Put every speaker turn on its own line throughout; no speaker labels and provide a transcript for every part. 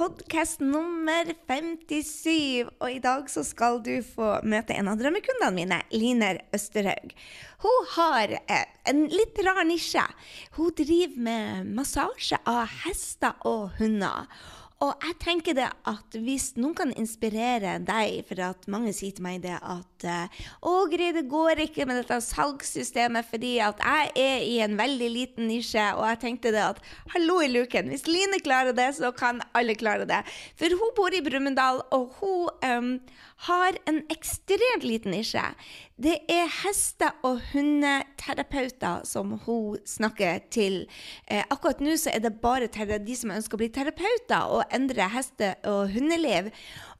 Podkast nummer 57. Og i dag så skal du få møte en av drømmekundene mine, Liner Østerhaug. Hun har eh, en litt rar nisje. Hun driver med massasje av hester og hunder. Og jeg tenker det at hvis noen kan inspirere deg, for at mange sier til meg det at eh, Å, Gry, det går ikke med dette salgssystemet fordi at jeg er i en veldig liten nisje. Og jeg tenkte det at hallo i luken, hvis Line klarer det, så kan alle klare det. For hun bor i Brumunddal, og hun um, har en ekstremt liten nisje. Det er heste- og hundeterapeuter som hun snakker til. Eh, akkurat nå så er det bare de som ønsker å bli terapeuter og endre heste- og hundeliv.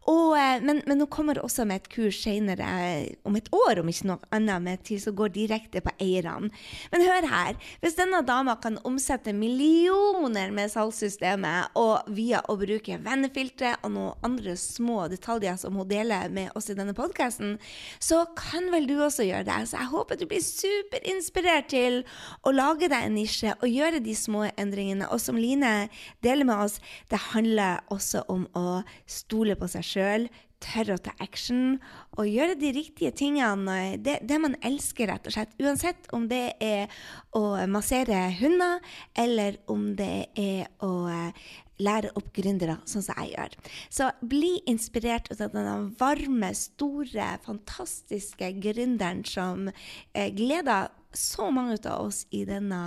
Og, eh, men, men, hun kommer også med et kurs senere, eh, om et år, om ikke noe annet, med til som går direkte på eierne. Men hør her. Hvis denne dama kan omsette millioner med salgssystemet og via å bruke vennefiltre og noen andre små detaljer som hun deler med oss i denne podkasten, så kan vel du også gjøre det. Så jeg håper du blir superinspirert til å lage deg en nisje og gjøre de små endringene. Og som Line deler med oss, det handler også om å stole på seg sjøl, tørre å ta action og gjøre de riktige tingene. Det, det, man elsker, rett og slett. Uansett om det er å massere hunder, eller om det er å eh, lære opp gründere, sånn som jeg gjør. Så bli inspirert av denne varme, store, fantastiske gründeren som eh, gleder så mange av oss i, denne,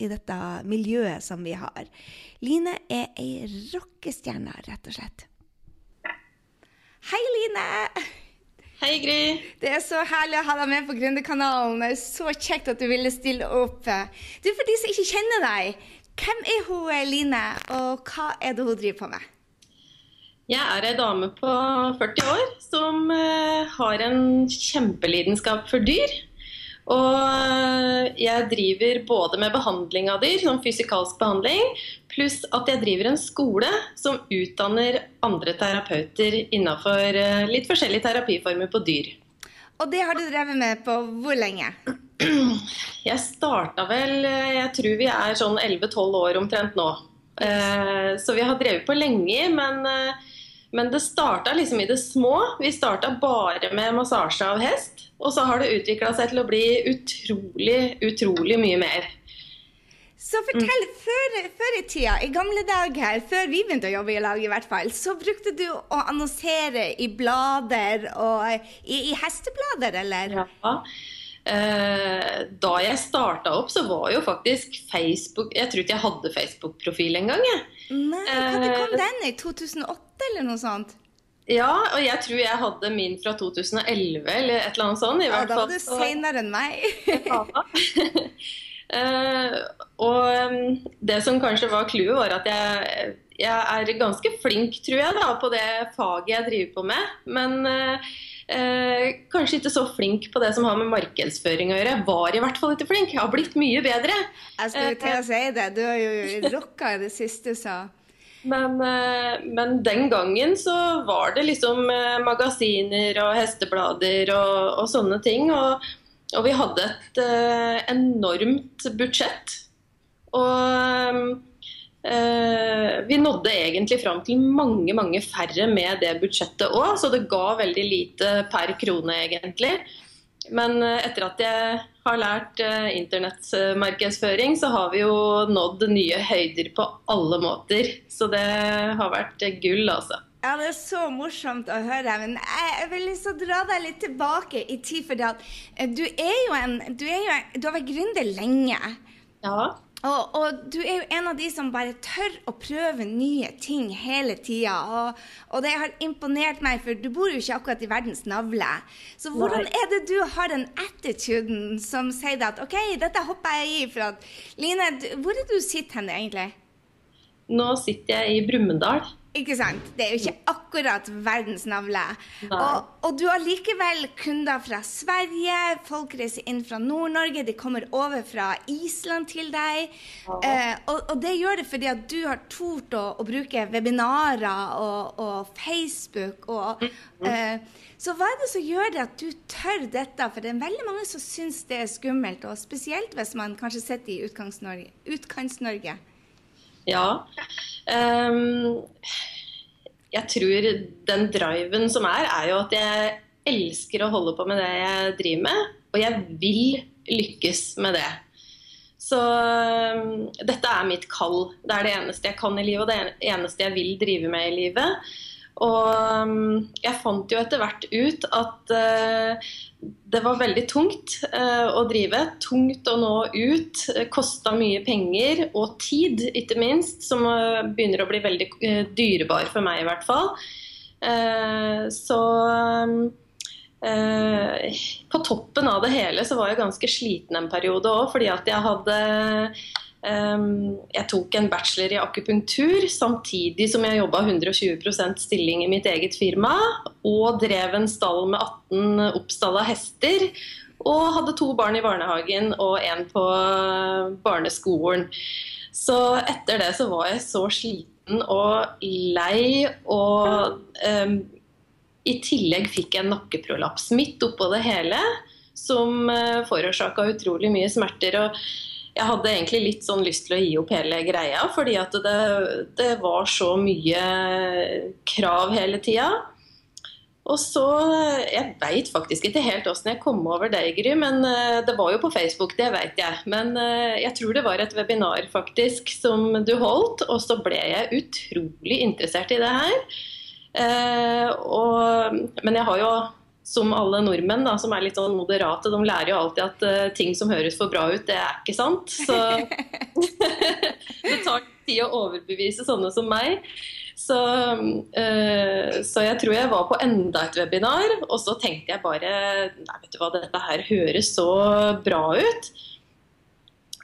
i, dette miljøet som vi har. Line er ei rockestjerne, rett og slett. Hei, Line!
Hei, Gry.
Det er så herlig å ha deg med på Gründerkanalen. Er så kjekt at du ville stille opp. Du, For de som ikke kjenner deg, hvem er hun Line, og hva er det hun driver på med?
Jeg er ei dame på 40 år som uh, har en kjempelidenskap for dyr. Og eh, jeg driver både med behandling av dyr, som fysikalsk behandling, pluss at jeg driver en skole som utdanner andre terapeuter innenfor uh, litt forskjellige terapiformer på dyr.
Og det har du drevet med på hvor lenge?
Jeg starta vel Jeg tror vi er sånn 11-12 år omtrent nå. Uh, så vi har drevet på lenge, men men det starta liksom i det små. Vi starta bare med massasje av hest. Og så har det utvikla seg til å bli utrolig, utrolig mye mer.
Så fortell, mm. før, før, i tida, i gamle dager, før vi begynte å jobbe i lag, i hvert fall, så brukte du å annonsere i blader og i, i hesteblader, eller?
Ja. Eh, da jeg starta opp, så var jo faktisk Facebook Jeg tror ikke jeg hadde Facebook-profil engang.
Nei, Når kom eh, den? I 2008 eller noe sånt?
Ja, og jeg tror jeg hadde min fra 2011 eller et eller annet sånt.
I ja, da var du seinere enn meg.
uh, og det som kanskje var clouet, var at jeg, jeg, er ganske flink, tror jeg, da, på det faget jeg driver på med. Men uh, uh, kanskje ikke så flink på det som har med markedsføring å gjøre. Var i hvert fall ikke flink. Jeg har blitt mye bedre.
Jeg skulle til å si det. Du har jo rocka i det siste, sa
Men, eh, men, den gangen så var det liksom eh, magasiner og hesteblader og, og sånne ting. Og, og, vi hadde et uh, enormt budsjett. Og uh, vi nådde egentlig fram til mange, mange færre med det budsjettet òg, så det ga veldig lite per krone, egentlig. Men eh, etter at jeg har lært uh, internettmarkedsføring, så har vi jo nådd nye høyder på alle måter. Så det har vært gull, altså.
Ja, Det er så morsomt å høre. Men jeg vil liksom dra deg litt tilbake i tid. For du er jo en Du, jo, du har vært gründer lenge.
Ja.
Og, og, du er jo en av de som bare tør å prøve nye ting hele tida. Og, og, det har imponert meg, for du bor jo ikke akkurat i verdens navle. Så hvordan er det du har den attituden som sier at OK, dette hopper jeg i. For at, Line, hvor er det du sitter hen egentlig?
Nå sitter jeg i Brumunddal.
Ikke sant? Det er jo ikke akkurat verdens navle. Og, og, du har likevel kunder fra Sverige, folk reiser inn fra Nord-Norge, de kommer over fra Island til deg. Eh, og, og, det gjør det fordi at du har tort å, å bruke webinarer og, og Facebook. Og, eh, så hva er det som gjør det at du tør dette? For det er veldig mange som syns det er skummelt, og spesielt hvis man kanskje sitter i Utkants-Norge. Utkants-Norge.
Ja. Um, jeg tror den driven som er, er jo at jeg elsker å holde på med det jeg driver med. Og jeg vil lykkes med det. Så um, dette er mitt kall. Det er det eneste jeg kan i livet, og det eneste jeg vil drive med i livet. Og um, jeg fant jo etter hvert ut at uh, det var veldig tungt uh, å drive. Tungt å nå ut. Kosta mye penger og tid, ikke minst, som uh, begynner å bli veldig dyrebar for meg i hvert fall. Så um, på toppen av det hele så var jeg ganske sliten en periode òg, fordi at jeg hadde jeg tok en bachelor i akupunktur samtidig som jeg jobba 120% stilling i mitt eget firma. Og drev en stall med 18 oppstalla hester. Og hadde to barn i barnehagen og en på barneskolen. Så etter det så var jeg så sliten og lei. Og um, i tillegg fikk jeg nakkeprolaps midt oppå det hele. Som uh, forårsaka utrolig mye smerter. og jeg hadde egentlig litt sånn lyst til å gi opp hele greia, fordi at det, det var så mye krav hele tida. Og så Jeg veit faktisk ikke helt åssen jeg kom over deg, Gry, men eh, det var jo på Facebook, det veit jeg. Men eh, jeg tror det var et webinar faktisk som du holdt, og så ble jeg utrolig interessert i det her. Eh, og, men jeg har jo som alle nordmenn, da, som er litt sånn moderate, de lærer jo alltid at uh, ting som høres for bra ut, det er ikke sant. Så det tar tid å overbevise sånne som meg. Så, uh, så, jeg tror jeg var på enda et webinar, og så tenkte jeg bare Nei, vet du hva, dette her høres så bra ut.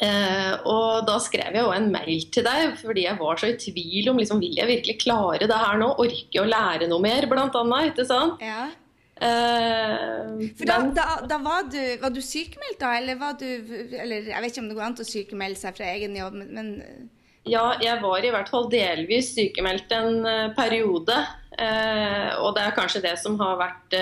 Uh, og da skrev jeg jo en mail til deg fordi jeg var så i tvil om liksom, vil jeg virkelig klare det her nå. Orke å lære noe mer, blant annet. Ikke sant?
Ja. Uh, For da, da, da, var, du, var du sykemeldt, da? Eller var du Eller jeg vet ikke om det går an å sykemelde seg fra egen jobb, men
Ja, jeg var i hvert fall delvis sykemeldt en uh, periode. Uh, og det er kanskje det som har vært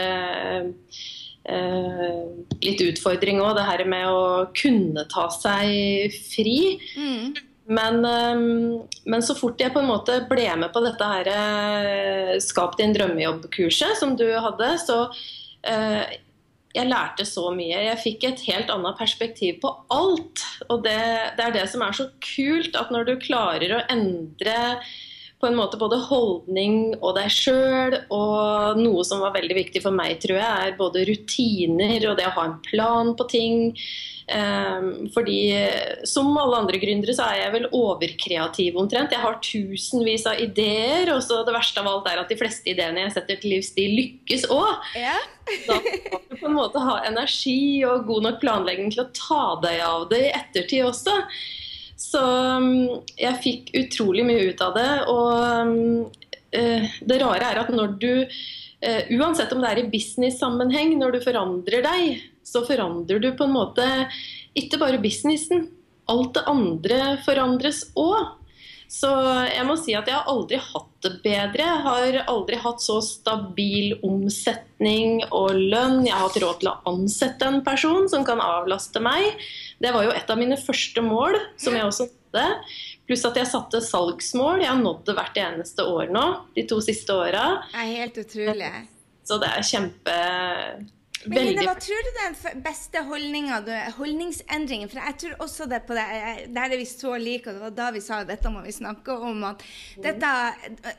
litt utfordring òg, det her med å kunne ta seg fri. Mm. Men, ehm, men, så fort jeg på en måte ble med på dette her eh, Skap din drømmejobb-kurset som du hadde, så uh, jeg lærte så mye. Jeg fikk et helt annet perspektiv på alt. Og det, det, er det som er så kult, at når du klarer å endre på en måte både holdning og deg sjøl, og noe som var veldig viktig for meg, tror jeg, er både rutiner og det å ha en plan på ting. Ehm, fordi som alle andre gründere så er jeg vel overkreativ omtrent. Jeg har tusenvis av ideer, og så det verste av alt er at de fleste ideene jeg setter til livs, de lykkes òg. Yeah. da må du på en måte ha energi og god nok planlegging til å ta deg av det i ettertid også. Så ehm, jeg fikk utrolig mye ut av det. Og uh, det rare er at når du uh, Uansett om det er i business-sammenheng, når du forandrer deg, så forandrer du på en måte ikke bare businessen. Alt det andre forandres òg. Så jeg må si at jeg har aldri hatt det bedre. Jeg har aldri hatt så stabil omsetning og lønn. Jeg har hatt råd til å ansette en person som kan avlaste meg. Det var jo et av mine første mål, som jeg også nådde. Pluss at jeg satte salgsmål. Jeg har nådd det hvert eneste år nå, de to siste åra.
Helt utrolig.
Så det er kjempe
men Line, hva tror du er den beste holdningsendringen? For jeg tror også det på det, der er vi så like, og det var da vi sa dette må vi snakke om. at dette,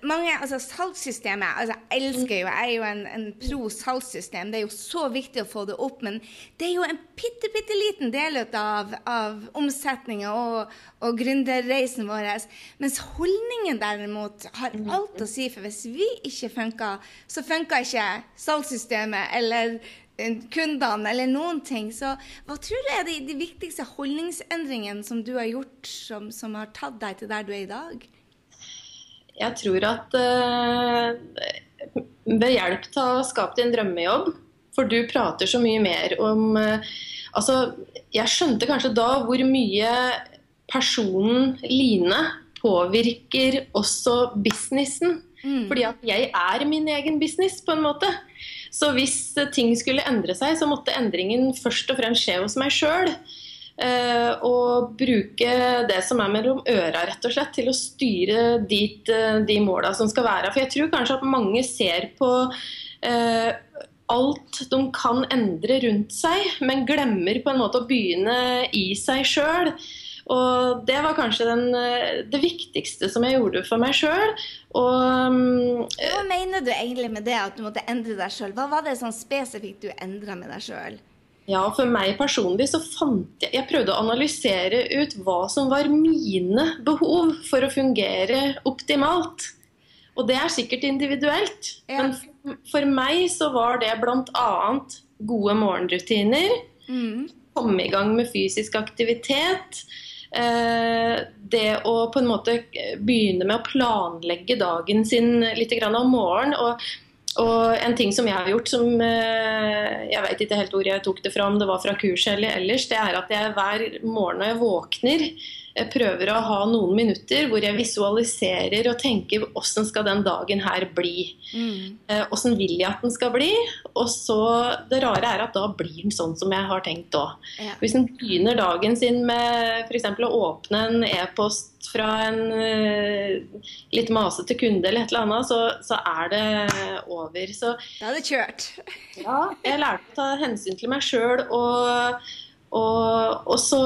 mange, altså Salgssystemet altså Jeg elsker jo, jeg er jo en, en pro salgssystem. Det er jo så viktig å få det opp. Men det er jo en bitte, bitte liten del av, av omsetninga og, og gründerreisen vår. Mens holdningen derimot har alt å si. For hvis vi ikke funker, så funker ikke salgssystemet eller kundene eller noen ting. Så hva tror du er de, de viktigste holdningsendringene som du har gjort, som, som, har tatt deg til der du er i dag?
jeg tror at uh, ved hjelp av å skape din drømmejobb, for du prater så mye mer om uh, Altså, jeg skjønte kanskje da hvor mye personen Line påvirker også businessen. Mm. Fordi at jeg er min egen business, på en måte. Så hvis ting skulle endre seg, så måtte endringen først og fremst skje hos meg sjøl. Eh, og bruke det som er mellom øra, rett og slett, til å styre dit eh, de måla som skal være. For jeg tror kanskje at mange ser på eh, alt de kan endre rundt seg, men glemmer på en måte å begynne i seg sjøl. Og det var kanskje den, eh, det viktigste som jeg gjorde for meg sjøl.
Um, Hva mener du egentlig med det, at du måtte endre deg sjøl? Hva var det sånn spesifikt du endra med deg sjøl?
Ja, for meg personlig så fant jeg Jeg prøvde å analysere ut hva som var mine behov for å fungere optimalt. Og det er sikkert individuelt. Ja. Men for meg så var det bl.a. gode morgenrutiner. Mm. Komme i gang med fysisk aktivitet. Eh, det å på en måte begynne med å planlegge dagen sin litt om morgenen. Og, og, en ting som jeg har gjort som eh, Jeg vet ikke helt hvor jeg tok det fra, om det var fra kurset eller ellers. Det er at jeg hver morgen når jeg våkner, jeg prøver å ha noen minutter hvor jeg visualiserer og tenker hvordan skal den dagen her bli. Mm. Hvordan vil jeg at den skal bli? Og så Det rare er at da blir den sånn som jeg har tenkt òg. Ja. Hvis en begynner dagen sin med f.eks. å åpne en e-post fra en uh, litt masete kunde eller et eller annet, så, så er det over. Så,
da er det kjørt.
ja, jeg lærte å ta hensyn til meg sjøl og og, og, så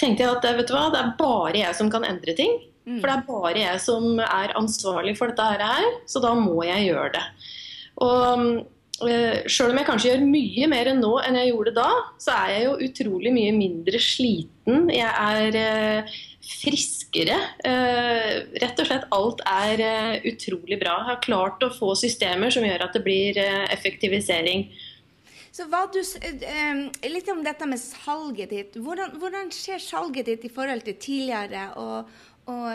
tenkte jeg at vet du hva, det er bare jeg som kan endre ting. Mm. For det er bare jeg som er ansvarlig for dette her, så da må jeg gjøre det. Og uh, Sjøl om jeg kanskje gjør mye mer enn nå enn jeg gjorde da, så er jeg jo utrolig mye mindre sliten. Jeg er uh, friskere. Uh, rett og slett alt er utrolig bra. Jeg har klart å få systemer som gjør at det blir effektivisering.
Så du, eh, Litt om dette med salget ditt. Hvordan, hvordan skjer salget ditt i forhold til tidligere? og, og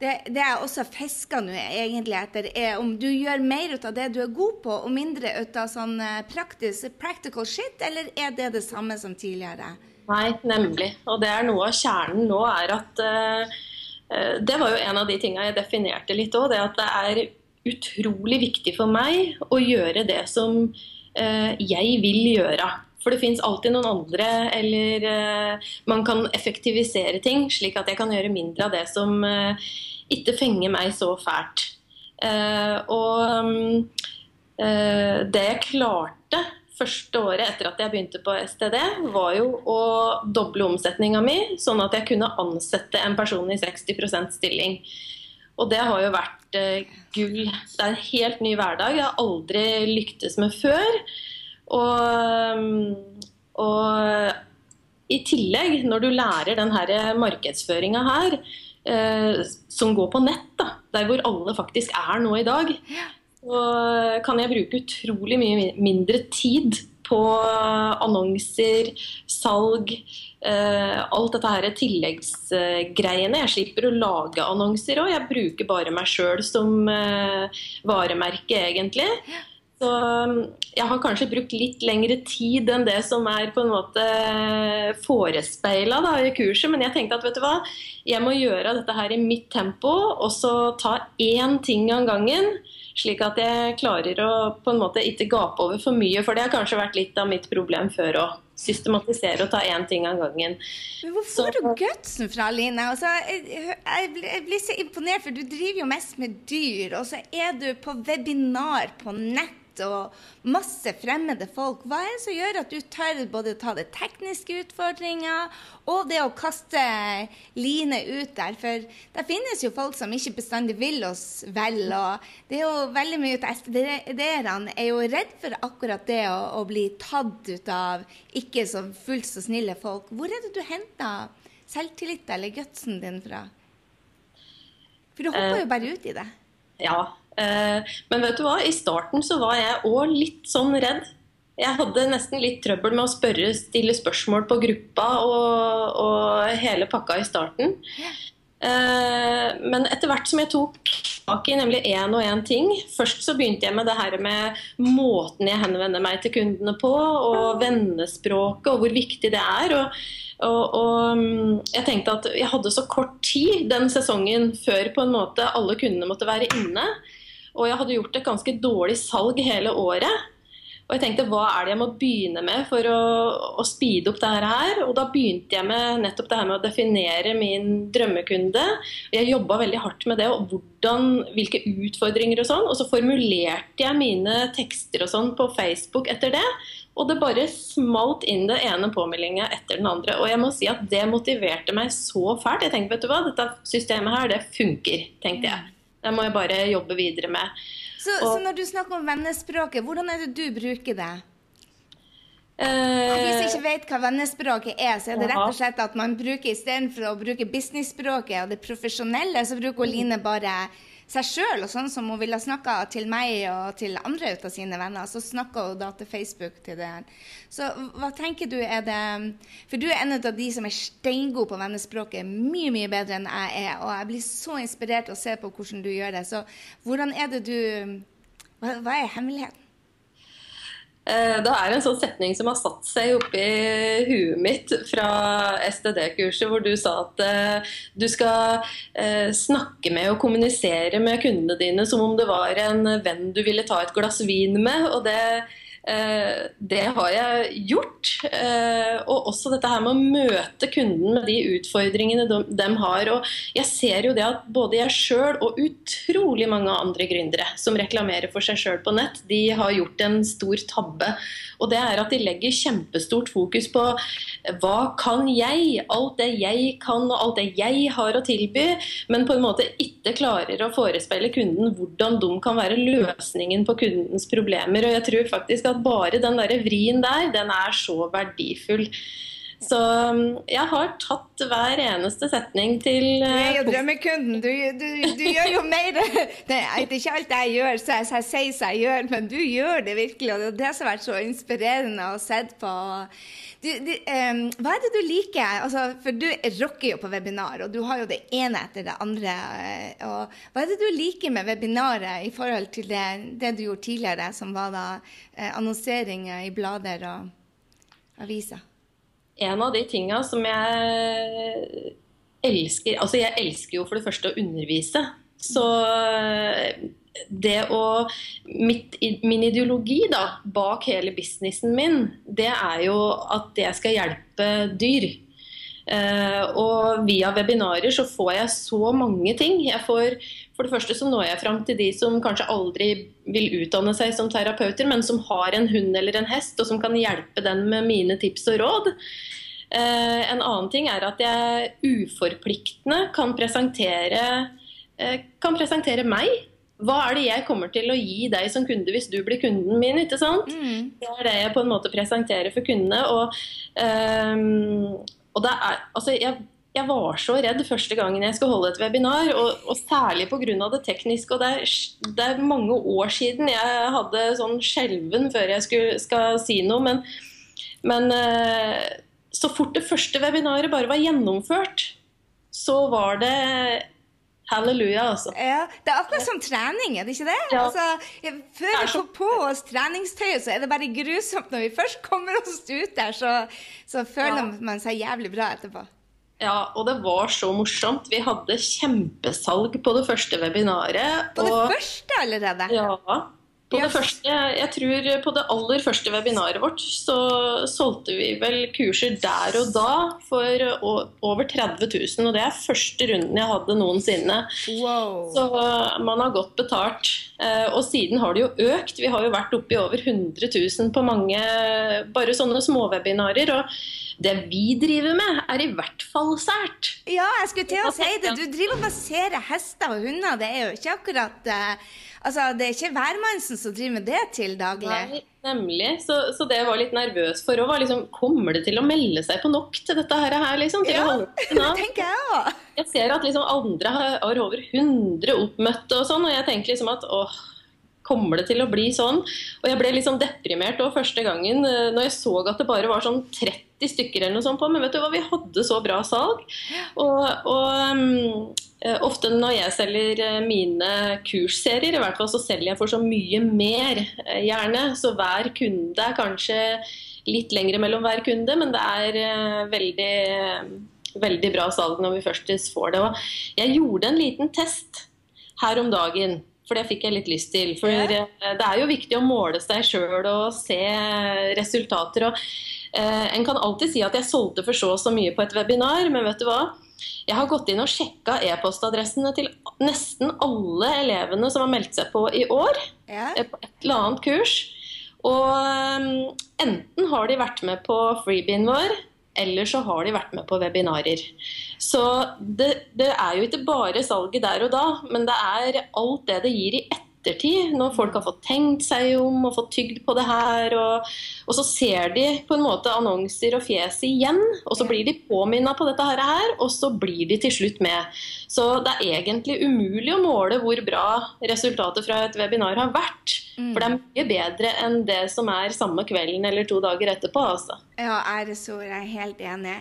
det, det jeg også fisker nå egentlig etter, er om du gjør mer ut av det du er god på, og mindre ut av sånn eh, praktisk, practical shit, eller er det det samme som tidligere?
Nei, nemlig. Og det er noe av kjernen nå er at uh, Det var jo en av de tinga jeg definerte litt òg, det at det er utrolig viktig for meg å gjøre det som Eh, jeg vil gjøre. For det fins alltid noen andre, eller uh, man kan effektivisere ting, slik at jeg kan gjøre mindre av det som uh, ikke fenger meg så fælt. Og um, det jeg klarte første året etter at jeg begynte på STD, var jo å doble omsetninga mi, sånn at jeg kunne ansette en person i 60% stilling. Og det har jo vært eh, gull. Det er en helt ny hverdag. Jeg har aldri lyktes med før. Og, mm, og i tillegg, når du lærer denne markedsføringa her, eh, som går på nett, da, der hvor alle faktisk er nå i dag, så kan jeg bruke utrolig mye mindre tid på annonser, salg, eh, alt dette her tilleggsgreiene. Jeg slipper å lage annonser òg, jeg bruker bare meg sjøl som eh, varemerke, egentlig. Så mm, jeg har kanskje brukt litt lengre tid enn det som er på en måte forespeila i kurset, men jeg tenkte at vet du hva, jeg må gjøre dette her i mitt tempo, og så ta én ting av gangen. Slik at jeg klarer å på en måte ikke gape over for mye, for det har kanskje vært litt av mitt problem før òg. Systematisere og ta én ting av gangen.
Men Hvor får du gutsen fra, Line? Altså, jeg, jeg, blir så imponert, for du driver jo mest med dyr. Og så er du på webinar på nett og masse fremmede folk. Hva er det som gjør at du tør både ta det tekniske utfordringa og det å kaste Line ut der? For det finnes jo folk som ikke bestandig vil oss vel. Og det er jo veldig mye av STD-erne er jo redd for akkurat det å, å, bli tatt ut av ikke så fullt så snille folk. Hvor er det du henter selvtillit eller gutsen din fra? For du hopper jo bare ut i det.
Ja, Eh, men vet du hva, i starten så var jeg òg litt sånn redd. Jeg hadde nesten litt trøbbel med å spørre, stille spørsmål på gruppa og, og hele pakka i starten. Eh, men etter hvert som jeg tok tak i, nemlig én og én ting. Først så begynte jeg med det her med måten jeg henvender meg til kundene på, og vennespråket, og hvor viktig det er. og og, og, mm, jeg tenkte at jeg hadde så kort tid den sesongen før på en måte alle kundene måtte være inne. Og jeg hadde gjort et ganske dårlig salg hele året. Og jeg tenkte hva er det jeg må begynne med for å, å speede opp det her? Og da begynte jeg med nettopp det her med å definere min drømmekunde. Jeg jobba veldig hardt med det, og hvordan, hvilke utfordringer og sånn. Og så formulerte jeg mine tekster og sånn på Facebook etter det. Og det bare smalt inn det ene påmeldinga etter den andre. Og jeg må si at det motiverte meg så fælt. Jeg tenkte, vet du hva, dette systemet her, det funker, tenkte jeg. Det må jeg bare jobbe videre med.
Så, og, så når du snakker om vennespråket, hvordan er det du bruker det? Hvis jeg ikke vet hva vennespråket er, så er det rett og slett at man bruker istedenfor å bruke businessspråket og det profesjonelle, så bruker Line bare seg sjøl, og sånn som hun ville snakka til meg og til andre av sine venner, så snakka hun da til Facebook til det. Så hva tenker du er det For du er en av de som er steingod på vennespråket, mye, mye bedre enn jeg er, og jeg blir så inspirert å se på hvordan du gjør det. Så hvordan er det du Hva, hva er hemmeligheten?
Eh, det er en sånn setning som har satt seg oppi huet mitt fra STD-kurset, hvor du sa at eh, du skal eh, snakke med og kommunisere med kundene dine som om det var en venn du ville ta et glass vin med. og det det har jeg gjort. Eh, og også dette her med å møte kunden med de utfordringene de, de har. Og jeg ser jo det at både jeg sjøl og utrolig mange andre gründere som reklamerer for seg sjøl på nett, de har gjort en stor tabbe. Og det er at de legger kjempestort fokus på hva kan jeg? Alt det jeg kan og alt det jeg har å tilby. Men på en måte ikke klarer å forespeile kunden hvordan de kan være løsningen på kundens problemer. Og jeg tror faktisk at bare den der vrien der, den er så verdifull. Så um, jeg har tatt hver eneste setning til
Jeg er uh, drømmekunden. Du, du, du gjør jo mer Det er ikke alt jeg gjør, så jeg, jeg sier så jeg gjør, men du gjør det virkelig. Og det er det som har vært så inspirerende å se på. Du, du, um, hva er det du liker? Altså, for du rocker jo på webinar, og du har jo det ene etter det andre. Uh, og hva er det du liker med webinaret i forhold til det, det du gjorde tidligere, som var da uh, annonseringer i blader og aviser?
en av de tinga som jeg elsker Altså, jeg elsker jo for det første å undervise. Så det å mitt, Min ideologi da, bak hele businessen min, det er jo at jeg skal hjelpe dyr. Uh, og via webinarer så får jeg så mange ting. Jeg får, for det første så når jeg fram til de som kanskje aldri vil utdanne seg som terapeuter, men som har en hund eller en hest, og som kan hjelpe den med mine tips og råd. Uh, en annen ting er at jeg uforpliktende kan presentere, uh, kan presentere meg. Hva er det jeg kommer til å gi deg som kunde hvis du blir kunden min? ikke sant? Mm. Det er det jeg på en måte presenterer for kundene. og um, og det er, altså jeg, jeg, var så redd første gangen jeg skulle holde et webinar, og, og særlig pga. det tekniske. og det er, det er, mange år siden jeg hadde sånn skjelven før jeg skulle, skal si noe. Men, men uh, så fort det første webinaret bare var gjennomført, så var det Halleluja, altså.
Ja, Det er akkurat som trening, er det ikke det? Ja. Altså, før vi får på oss treningstøyet, så er det bare grusomt. Når vi først kommer oss ut der, så, så føler ja. man seg jævlig bra etterpå.
Ja, og det var så morsomt. Vi hadde kjempesalg på det første webinaret.
På det første allerede?
Ja. På det første, jeg tror på det aller første webinaret vårt så solgte vi vel kurser der og da for over 30 000. Og det er første runden jeg hadde noensinne.
Wow.
Så man har godt betalt. Eh, og siden har det jo økt. Vi har jo vært oppe i over 100 000 på mange bare sånne småwebinarer. Og det vi driver med, er i hvert fall sært.
Ja, jeg skulle til å si det. Du driver og baserer hester og hunder. Det er jo ikke akkurat uh Altså, Det er ikke hvermannsen som driver med det til daglig? Nei,
nemlig. Så, så det jeg var litt nervøs for òg, var liksom Kommer det til å melde seg på nok til dette her, liksom? Til
ja, det tenker jeg òg.
Jeg ser at liksom andre har, over 100 oppmøtte og sånn, og jeg tenker liksom at åh, kommer det til å bli sånn? Og jeg ble sånn deprimert òg første gangen eh, når jeg så at det bare var sånn 30 stykker eller noe sånt på. Men vet du hva, vi hadde så bra salg. Og, og um, ofte når jeg selger eh, mine kursserier, i hvert fall så selger jeg for så mye mer, eh, gjerne. Så hver kunde er kanskje litt lengre mellom hver kunde, men det er veldig, veldig bra salg når vi først får det. Og jeg gjorde en liten test her om dagen. For det fikk jeg litt lyst til. For det er jo viktig å måle seg sjøl og se resultater. Og, en kan alltid si at jeg solgte for så og så mye på et webinar, men vet du hva? Jeg har gått inn og sjekka e-postadressene til nesten alle elevene som har meldt seg på i år. Ja. Eh, på et eller annet kurs. Og um, enten har de vært med på freebien vår, eller så har de vært med på webinarer. Så det, det er jo ikke bare salget der og da, men det er alt det det gir i ettertid ettertid, når folk har fått tenkt seg om og fått tygd på det her. Og, og så ser de på en måte annonser og fjes igjen, og så blir de påminna på dette her, og så blir de til slutt med. Så det er egentlig umulig å måle hvor bra resultatet fra et webinar har vært. Mm. For det er mye bedre enn det som er samme kvelden eller to dager etterpå. altså.
Ja, æresord. Jeg er helt enig.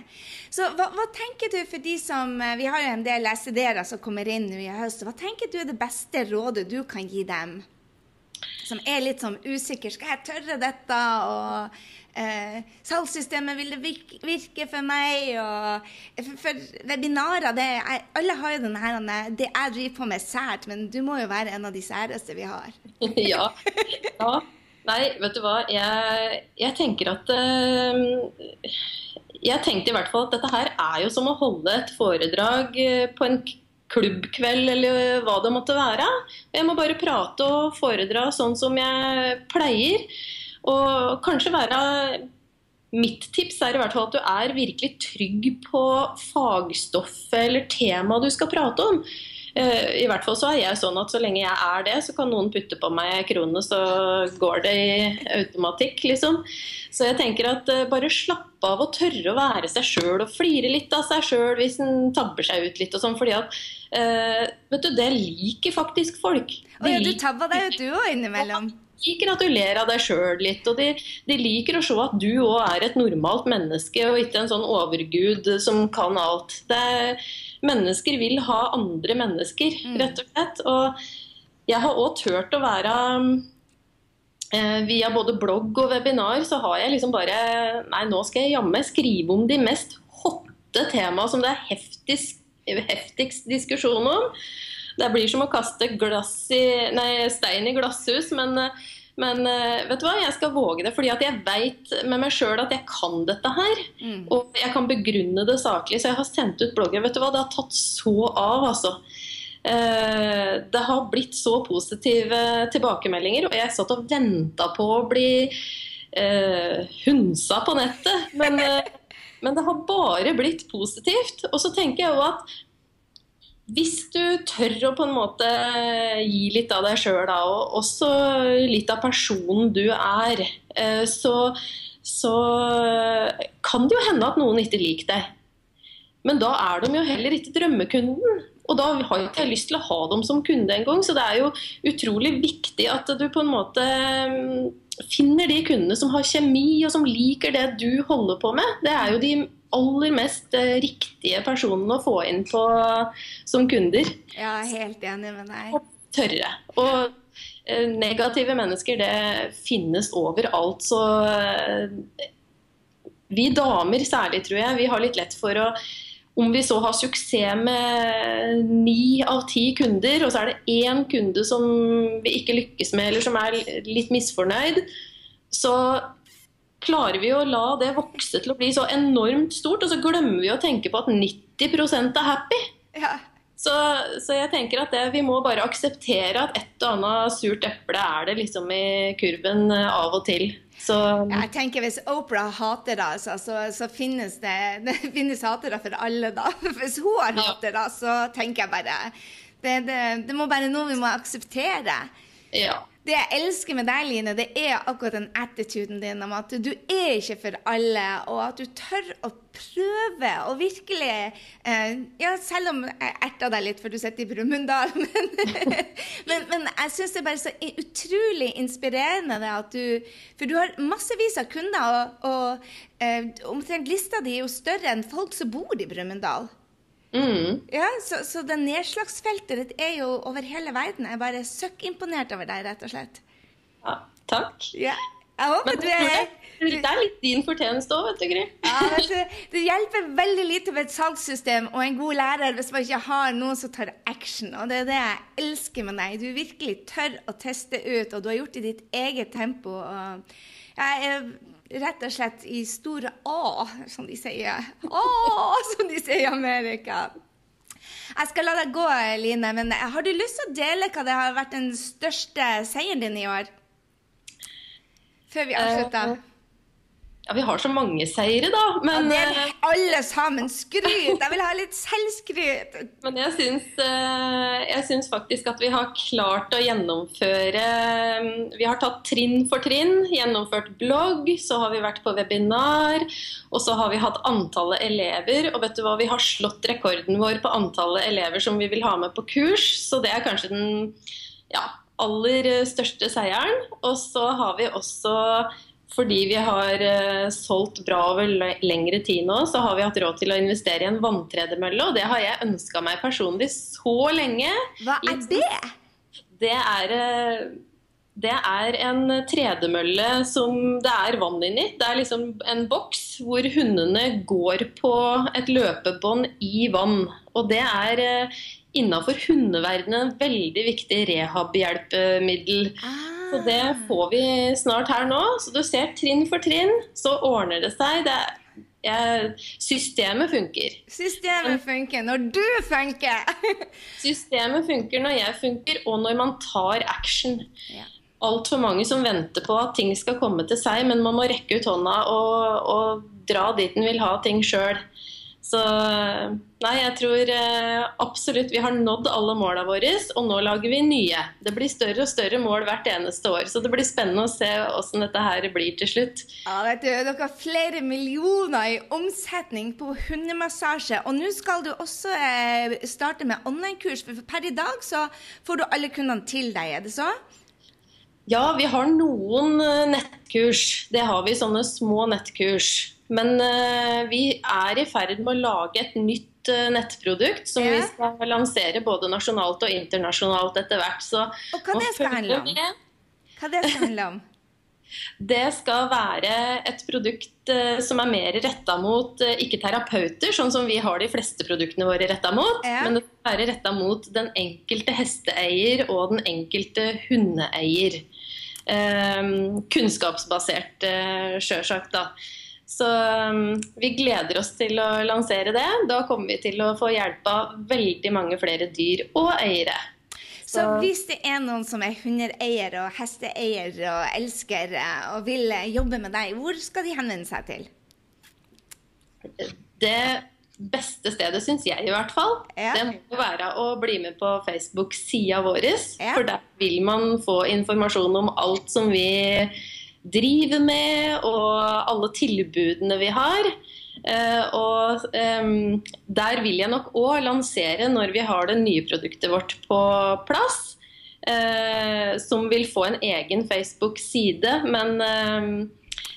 Så hva, hva, tenker du for de som eh, Vi har jo en del SED-ere som kommer inn nå i høst. Hva tenker du er det beste rådet du kan gi dem? Som er litt sånn usikker. Skal jeg tørre dette? Og eh, salgssystemet, vil det virke, for meg? Og, for, for webinarer det er, Alle har jo denne her, det jeg driver på med sært, men du må jo være en av de særeste vi har.
ja. ja. Nei, vet du hva. Jeg, jeg tenker at uh, Jeg tenkte i hvert fall at dette her er jo som å holde et foredrag eh, på en klubbkveld eller hva det måtte være. Jeg må bare prate og foredra sånn som jeg pleier. Og kanskje være Mitt tips er i hvert fall at du er virkelig trygg på fagstoffet eller temaet du skal prate om. Eh, I hvert fall så er jeg sånn at så lenge jeg er det, så kan noen putte på meg kronene, så går det i automatikk, liksom. Så jeg tenker at eh, bare slappe av og tørre å være seg sjøl og flire litt av seg sjøl hvis en tabber seg ut litt og sånn. fordi at uh, vet du, det liker faktisk folk.
Å ja, du tabba deg ut du òg innimellom?
Liker at du ler av deg sjøl litt, og de, de, liker å se at du òg er et normalt menneske, og ikke en sånn overgud som kan alt. Det, mennesker vil ha andre mennesker, mm. rett og slett. Og jeg har òg turt å være eh, Via både blogg og webinar så har jeg liksom bare Nei, nå skal jeg jammen skrive om de mest hotte temaene som det er heftigst, heftigst diskusjon om. Det blir som å kaste i, nei, stein i glasshus, men, men, eh, vet du hva, jeg skal våge det. fordi jeg vet med meg sjøl at jeg kan dette her. Mm. Og jeg kan begrunne det saklig. Så jeg har sendt ut blogger. Vet du hva, det har tatt så av, altså. Eh, det har blitt så positive tilbakemeldinger, og jeg satt og venta på å bli eh, hunsa på nettet. Men, men det har bare blitt positivt. Og så tenker jeg jo at hvis du tør å på en måte gi litt av deg sjøl, og også litt av personen du er, eh, så, så, kan det jo hende at noen ikke liker deg. Men da er de jo heller ikke drømmekunden. Og da har jeg ikke lyst til å ha dem som kunde engang. Så det er jo utrolig viktig at du på en måte mm, finner de kundene som har kjemi, og som liker det du holder på med. Det er jo de aller mest eh, riktige personene å få inn på som kunder.
Ja, helt enig med deg.
Og Tørre. Og eh, negative mennesker, det finnes overalt. Så eh, vi damer særlig, tror jeg, vi har litt lett for å om vi så har suksess med ni av ti kunder, og så er det én kunde som vi ikke lykkes med, eller som er litt misfornøyd, så klarer vi å la det vokse til å bli så enormt stort, og så glemmer vi å tenke på at 90% er happy. Ja. Så, så, jeg tenker at det, vi må bare akseptere at et og annet surt eple er det liksom i kurven eh, av og til. Så,
jeg tenker Hvis Opera hater det, altså, så, så, finnes det, det finnes hatere for alle, da. Hvis hun har hatere, så tenker jeg bare det, det, det må bare noe vi må akseptere.
Ja.
Det jeg elsker med deg, Line, det er akkurat den attituden din om at du er ikke for alle, og at du tør å prøve og virkelig eh, Ja, selv om jeg erta deg litt for du sitter i Brumunddal, men, men, men, jeg syns det er bare så utrolig inspirerende det at du For du har massevis av kunder, og, og eh, omtrent lista di er jo større enn folk som bor i Brumunddal.
Mm.
Ja, så, så det nedslagsfeltet ditt er jo over hele verden. Jeg er bare søkkimponert over deg, rett og slett.
Ja, takk.
Ja. Jeg håper
Men
du er
det er litt din fortjeneste òg, vet du, Gry.
ja, altså, Det hjelper veldig lite med et salgssystem og en god lærer hvis man ikke har noen som tar action. Og det er det jeg elsker med deg. Du virkelig tør å teste ut, og du har gjort det i ditt eget tempo. Og jeg er rett og slett i store A, som de sier. Å, som de sier i Amerika. Jeg skal la deg gå, Line, men har du lyst til å dele hva det har vært den største seieren din i år? Før vi avslutter.
Eh, Ja, vi har så mange seire, da. Men,
det
eh,
er alle sammen skryt! Jeg vil ha litt selvskryt.
men jeg, syns, eh, jeg syns faktisk at vi har klart å gjennomføre eh, Vi har tatt trinn for trinn. Gjennomført blogg, så har vi vært på webinar. Og så har vi hatt antallet elever. Og vet du hva, vi har slått rekorden vår på antallet elever som vi vil ha med på kurs. Så det er kanskje den ja, aller største seieren. Og så har vi også fordi vi har eh, solgt bra over lengre tid nå, så har vi hatt råd til å investere i en vanntredemølle, og det har jeg ønska meg personlig så lenge.
Hva er det?
Det er, eh, det er en tredemølle som det er vann inni. Det er liksom en boks hvor hundene går på et løpebånd i vann. Og det er eh, innafor hundeverdenen en veldig viktig rehabhjelpemiddel. Så det får vi snart her nå. Så du ser trinn for trinn, så ordner det seg. Det er, jeg, systemet funker.
Systemet funker når du funker!
Systemet funker når jeg funker, og når man tar action.
Ja.
Altfor mange som venter på at ting skal komme til seg, men man må rekke ut hånda og, og dra dit en vil ha ting sjøl. Så nei, jeg tror eh, absolutt vi har nådd alle måla våre, og nå lager vi nye. Det blir større og større mål hvert eneste år, så det blir spennende å se hvordan dette her blir til slutt.
Ja, vet du, Dere har flere millioner i omsetning på hundemassasje. Og nå skal du også eh, starte med online-kurs, for per i dag så får du alle kundene til deg, er det så?
Ja, vi har noen eh, nettkurs. Det har vi, sånne små nettkurs. Men eh, vi er i ferd med å lage et nytt eh, nettprodukt som
Ja.
vi skal lansere både nasjonalt og internasjonalt etter hvert. Så
Og hva det skal handle om? Hva det skal handle om?
Det skal være et produkt eh, som er mer retta mot ikke terapeuter, sånn som vi har de fleste produktene våre retta mot,
Ja.
men det skal være retta mot den enkelte hesteeier og den enkelte hundeeier. Eh, kunnskapsbasert, eh, sjølsagt, da. Så um, vi gleder oss til å lansere det. Da kommer vi til å få hjelp av veldig mange flere dyr og eiere.
Så
Så-
hvis det er noen som er hundeeier og hesteeier og elsker eh, og vil eh, jobbe med deg, hvor skal de henvende seg til?
Det beste stedet, syns jeg i hvert fall,
Ja.
det må være å bli med på Facebook-sida vår.
Ja.
For der vil man få informasjon om alt som vi driver med, og alle tilbudene vi har. Uh, og um, der vil jeg nok òg lansere når vi har det nye produktet vårt på plass. Uh, som vil få en egen Facebook-side. Men em,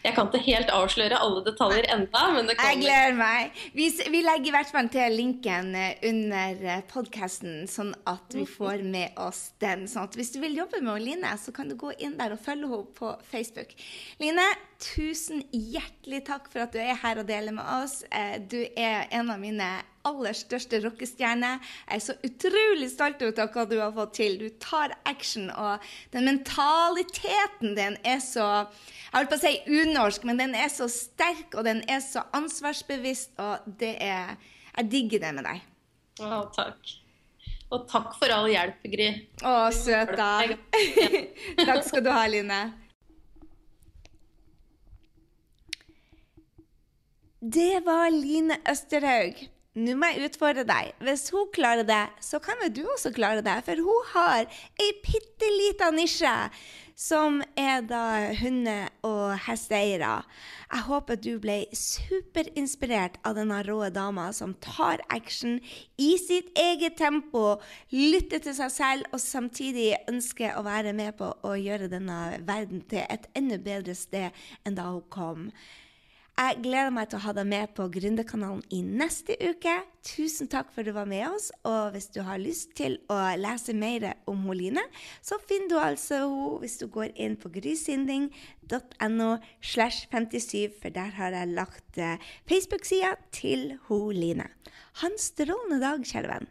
jeg kan ikke helt avsløre alle detaljer enda, men det
Jeg gleder meg. Vi, vi legger i hvert fall til linken eh, under podkasten, sånn at vi får med oss den. Sånn at hvis du vil jobbe med Line, så kan du gå inn der og følge henne på Facebook. Line, tusen hjertelig takk for at du er her og deler med oss. Eh, Du er en av mine aller største rockestjerner. Jeg er så utrolig stolt av hva du har fått til. Du tar action, og den mentaliteten din er så Jeg holdt på å si unorsk, men den er så sterk, og den er så ansvarsbevisst, og det er Jeg digger det med deg.
Å, takk. Og takk for all hjelp, Gry.
Å, søta. Takk skal du ha, Line. Det var Line Østerhaug. Nå må jeg utfordre deg. Hvis hun klarer det, så kan vel du også klare det. For hun har ei bitte lita nisje, som er da hunde- og hesteeiere. Jeg håper du ble superinspirert av denne rå dama som tar action i sitt eget tempo, lytter til seg selv og samtidig ønsker å være med på å gjøre denne verden til et enda bedre sted enn da hun kom. Jeg gleder meg til å ha deg med på Gründerkanalen i neste uke. Tusen takk for at du var med oss. Og hvis du har lyst til å lese mer om Line, så finner du altså henne hvis du går inn på grysynding.no slash 57, for der har jeg lagt eh, Facebook-sida til Line. Ha en strålende dag, kjære venn.